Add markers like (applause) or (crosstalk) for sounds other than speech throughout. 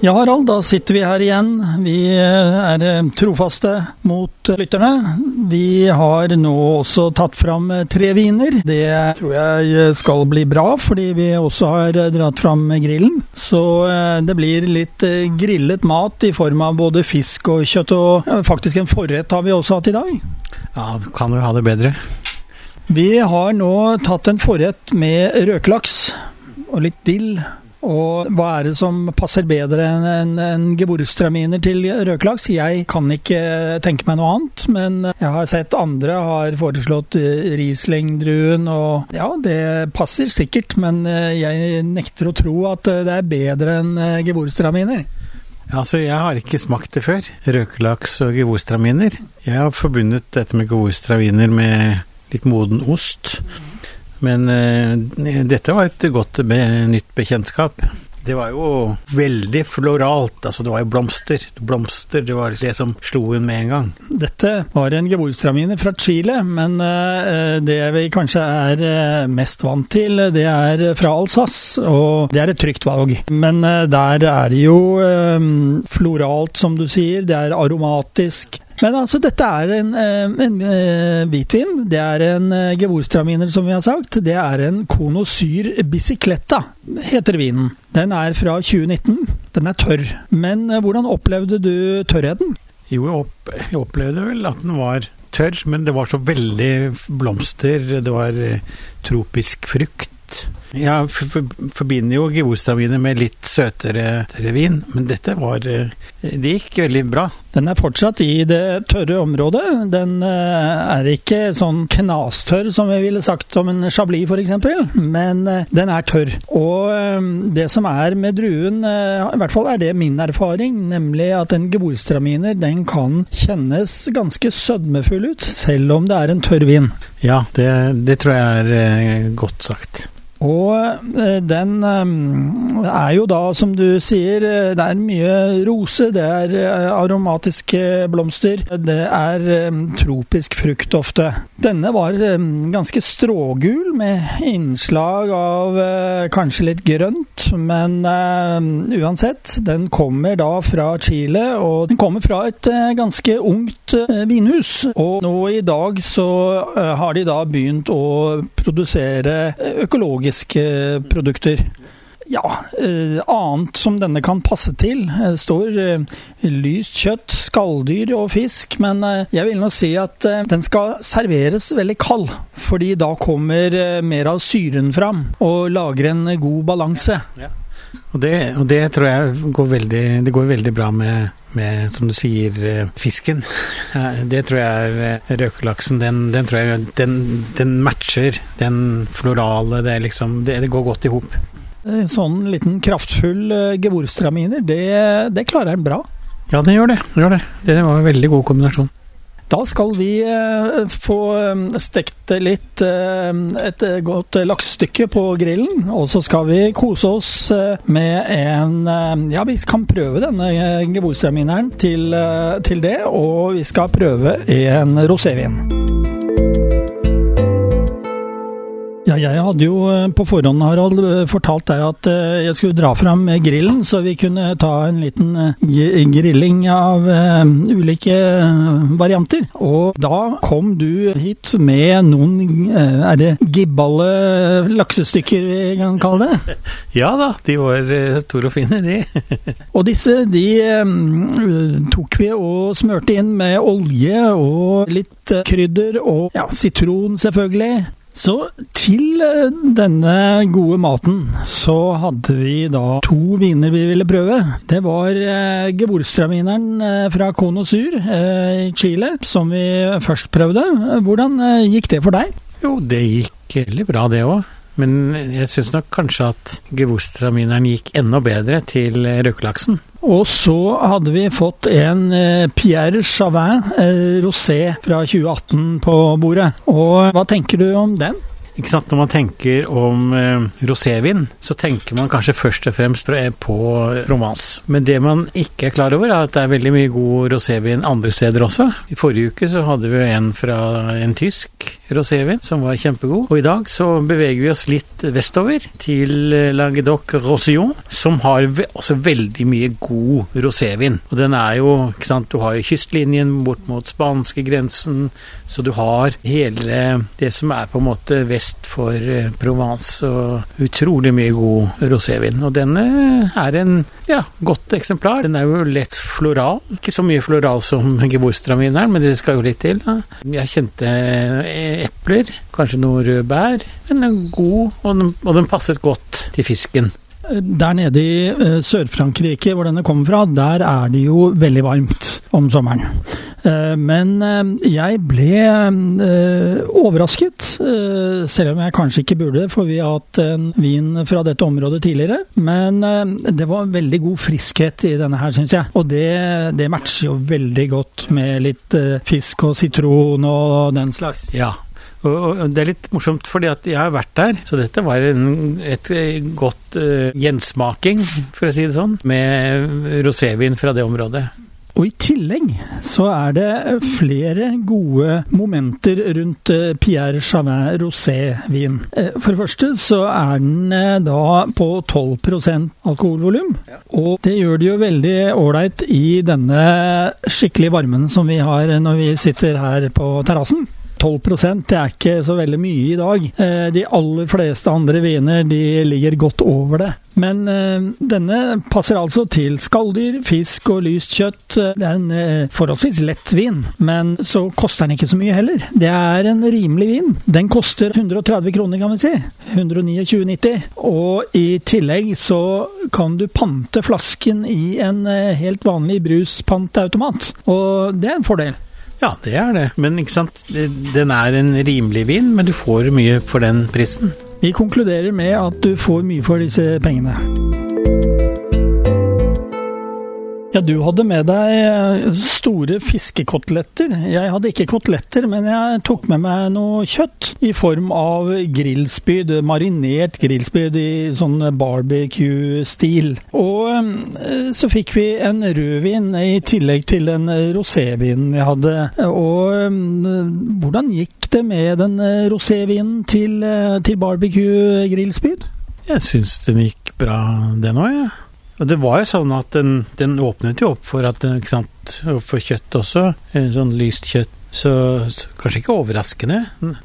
Ja, Harald, da sitter vi her igjen. Vi er eh, trofaste mot lytterne. Vi har nå også tatt fram eh, tre viner. Det tror jeg eh, skal bli bra, fordi vi også har dratt fram grillen. Så det blir litt grillet mat i form av både fisk og kjøtt, og faktisk en forrett har vi også hatt i dag. Ja, kan jo ha det bedre. Vi har nå tatt en forrett med røkelaks og litt dill og hva er det som passer bedre enn en, en geburstraminer til røkelaks? Jeg kan ikke tenke meg noe annet, men jeg har sett andre har foreslått eh, Riesling-druen, og ja, det passer sikkert, men eh, jeg nekter å tro at eh, det er bedre enn geburstraminer. Altså, Jeg har ikke smakt det før, røkelaks og gevorstraminer. Jeg har forbundet dette med gevorstraminer med litt moden ost. Men uh, dette var et godt be nytt bekjentskap. Det var jo veldig floralt, altså det var jo blomster. Blomster, det var det som slo hun med en gang. Dette var en geborgstramine fra Chile, men uh, det vi kanskje er uh, mest vant til, det er fra Alsace, og det er et trygt valg. Men uh, der er det jo floralt, som du sier, det er aromatisk. Men altså, dette er en, eh, en, en eh, hvitvin. Det er en uh, gevorstraminer, som vi har sagt. Det er en Konosyr Bicicletta, heter vinen. Den er fra 2019. Den er tørr. Men hvordan opplevde du tørrheten? Jo, jeg, opp, jeg opplevde vel at den var tørr, men det var så veldig blomster. Det var tropisk frukt. Jeg forbinder jo gevostraminer med litt søtere vin, men dette var Det gikk veldig bra. Den er fortsatt i det tørre området. Den eh, er ikke sånn knastørr som vi ville sagt om en chablis f.eks., men eh, den er tørr. Og eh, det som er med druen, i hvert fall er det min erfaring, nemlig at en geborstraminer den kan kjennes ganske sødmefull ut, selv om det er en tørr vin. Ja, det, det tror jeg er godt sagt. Og eh, den eh, er jo da, som du sier, eh, det er mye rose, det er aromatiske blomster, det er tropisk frukt ofte. Denne var ganske strågul, med innslag av kanskje litt grønt, men uansett, den kommer da fra Chile, og den kommer fra et ganske ungt vinhus. Og nå i dag så har de da begynt å produsere økologisk økologiske produkter. Ja, eh, annet som denne kan passe til. Det står eh, lyst kjøtt, skalldyr og fisk, men eh, jeg vil nå si at den skal serveres veldig kald. Fordi da kommer mer av syren fram og lager en god balanse. Ja, Ja. Og det, og det, tror jeg går veldig, det går veldig bra med, med, som du sier, eh, fisken. (laughs) Det tror jeg er eh, røkelaksen. Den, den, tror jeg den, den, matcher den florale Det, liksom, det, det går godt i hop. Sånn liten kraftfull uh, gevorstraminer, det, det klarer en bra. Ja, det gjør det. det gjør det. Det var en veldig god kombinasjon. Da skal vi eh, få eh, stekt litt eh, et godt laksestykke på grillen. Og så skal vi kose oss med en Ja, vi kan prøve denne gevorstramineren til, til det. Og vi skal prøve en rosévin. Ja, jeg hadde jo eh, på forhånd, Harald, eh, fortalt deg at eh, jeg skulle dra fram grillen, så vi kunne ta en liten grilling av ulike varianter. Og da kom du hit med noen Er det gibballe laksestykker vi kan kalle det? (laughs) Ja da, de var store og fine, de. (laughs) og disse de tok vi og smørte inn med olje og litt krydder og ja, sitron, selvfølgelig. Så til eh, denne gode maten så hadde vi da to viner vi ville prøve. Det var eh, Gevorstramineren eh, fra Cono Sur eh, i Chile som vi først prøvde. Hvordan eh, gikk det for deg? Jo, det gikk veldig bra det òg. Men jeg syns nok kanskje at gewurstramineren gikk enda bedre til røkelaksen. Og så hadde vi fått en eh, Pierre Chavin eh, rosé fra 2018 på bordet. Og hva tenker du om den? Ikke sant? Når man tenker om eh, rosévin, så tenker man kanskje først og fremst på romans. Men det man ikke er klar over, er at det er veldig mye god rosévin andre steder også. I forrige uke så hadde vi en fra en tysk rosévin som var kjempegod. Og i dag så beveger vi oss litt vestover til eh, Languedoc Rosillon, som har ve også veldig mye god rosévin. Og den er jo, ikke sant, du har jo kystlinjen bort mot spanskegrensen, så du har hele det som er på en måte vest vest for eh, Provence og utrolig mye god rosévin. Og denne er en ja, godt eksemplar. Den er jo lett floral. Ikke så mye floral som Gewurztramineren, men det skal jo litt til. Da. Jeg kjente eh, epler, kanskje noen røde bær, men den er god, og den, og den passet godt til fisken. Der nede i eh, Sør-Frankrike, hvor denne kommer fra, der er det jo veldig varmt om sommeren. Eh, men eh, jeg ble overrasket, selv om jeg kanskje ikke burde, for vi har hatt en vin fra dette området tidligere. Men det var veldig god friskhet i denne her, syns jeg. Og det, det matcher jo veldig godt med litt fisk og sitron og den slags. Ja, og, det er litt morsomt, fordi at jeg har vært der, så dette var en, et godt uh, gjensmaking, for å si det sånn, med rosévin fra det området. Og i tillegg så er det flere gode momenter rundt eh, Pierre Chavin rosé-vin. for det første så er den da på 12% alkoholvolum. Og det gjør det jo veldig ålreit i denne skikkelig varmen som vi har når vi sitter her på terrassen. 12 det er ikke så veldig mye i dag. Eh, de aller fleste andre viner de ligger godt over det. Men øh, denne passer altså til skalldyr, fisk og lyst kjøtt. Det er en øh, forholdsvis lett vin, men så koster den ikke så mye heller. Det er en rimelig vin. Den koster 130 kroner, kan vi si. 129,90. Og i tillegg så kan du pante flasken i en helt vanlig bruspanteautomat. Og det er en fordel. Ja, det er det. Men ikke sant, den er en rimelig vin, men du får mye for den prisen. Vi konkluderer med at du får mye for disse pengene. Ja, du hadde med deg eh, store fiskekoteletter. Jeg hadde ikke koteletter, men jeg tok med meg noe kjøtt i form av grillspyd. Marinert grillspyd i sånn barbecue-stil. Og eh, så fikk vi en rødvin i tillegg til den rosévinen vi hadde. Og eh, hvordan gikk det med den rosévinen til, til barbecue-grillspyd? Jeg syns den gikk bra, den òg, jeg. Ja. Og det var jo sånn at den, den åpnet jo opp for at sant, for kjøtt også, sånn lyst kjøtt. Så, så kanskje ikke overraskende.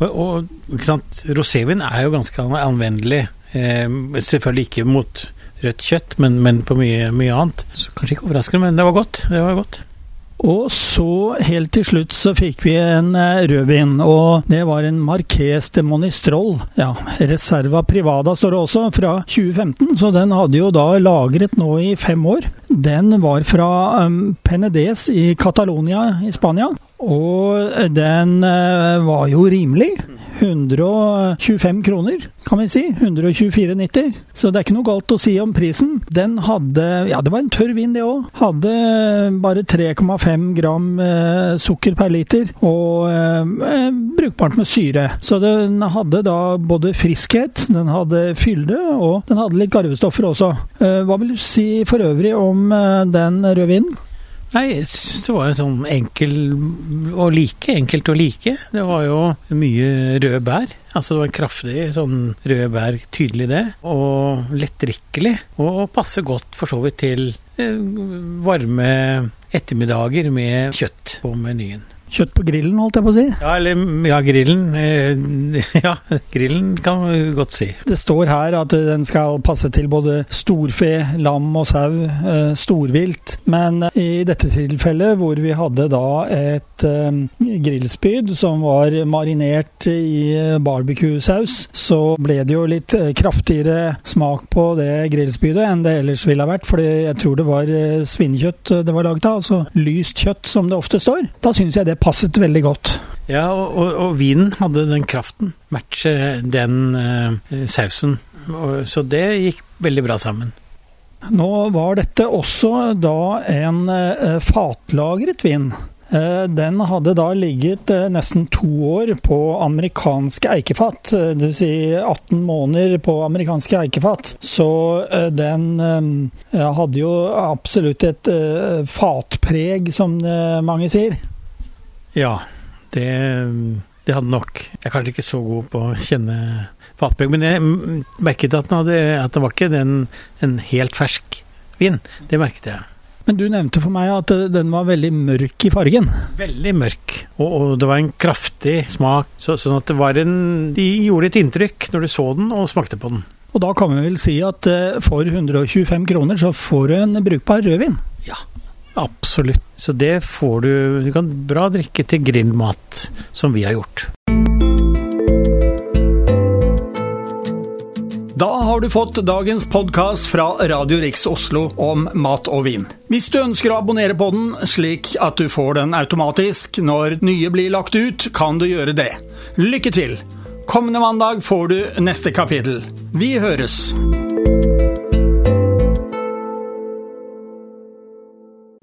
Og, og ikke sant, rosévin er jo ganske anvendelig. Eh, selvfølgelig ikke mot rødt kjøtt, men, men på mye, mye, annet. Så kanskje ikke overraskende, men det var godt. Det var godt. Og så, helt til slutt, så fikk vi en eh, rødvin, og det var en Marques de Monistrol. Ja, Reserva Privada står det også, fra 2015, så den hadde jo da lagret nå i fem år. Den var fra um, Penedés i Catalonia i Spania, og den uh, var jo rimelig. 125 kroner, kan vi si. 124,90. Så det er ikke noe galt å si om prisen. Den hadde Ja, det var en tørr vin, det òg. Hadde bare 3,5 gram eh, sukker per liter, og eh, brukbart med syre. Så den hadde da både friskhet, den hadde fylde, og den hadde litt garvestoffer også. Eh, hva vil du si for øvrig om eh, den rødvinen? Nei, jeg syns det var en sånn enkel å like. Enkelt å like. Det var jo mye røde bær. Altså det var en kraftig sånn røde bær, tydelig det. Og lettdrikkelig. Og passer godt for så vidt til eh, varme ettermiddager med kjøtt på menyen. Kjøtt på grillen, holdt jeg på å si. Ja, eller ja, grillen. Eh, (laughs) ja, grillen kan vi godt si. Det står her at den skal passe til både storfe, lam og sau, eh, storvilt. Men i dette tilfellet, hvor vi hadde da et eh, grillspyd som var marinert i barbecue-saus, så ble det jo litt kraftigere smak på det grillspydet enn det ellers ville ha vært. Fordi jeg tror det var svinekjøtt det var laget av, altså lyst kjøtt som det ofte står. Da syns jeg det passet veldig godt. Ja, og, og, og vinen hadde den kraften. Matche den eh, sausen. Og, så det gikk veldig bra sammen. Nå var dette også da en eh, fatlagret vin. Eh, Den hadde da ligget eh, nesten to år på amerikanske eikefat, eh, dvs. Si 18 måneder på amerikanske eikefat. Så den hadde jo absolutt et fatpreg, som mange sier. Ja, det, det hadde nok. Jeg er kanskje ikke så god på å kjenne fatpreg, men jeg merket at den, hadde, at det var ikke den, en helt fersk vin. Det merket jeg. Men du nevnte for meg at den var veldig mørk i fargen. Veldig mørk, og, og det var en kraftig smak. Så, sånn at det var en De gjorde et inntrykk når du så den og smakte på den. Og da kan vi vel si at eh, for 125 kroner så får du en brukbar rødvin. Absolutt. Så det får du Du kan bra drikke til grillmat, som vi har gjort. Da har du fått dagens podkast fra Radio Riks Oslo om mat og vin. Hvis du ønsker å abonnere på den, slik at du får den automatisk når nye blir lagt ut, kan du gjøre det. Lykke til! Kommende mandag får du neste kapittel. Vi høres!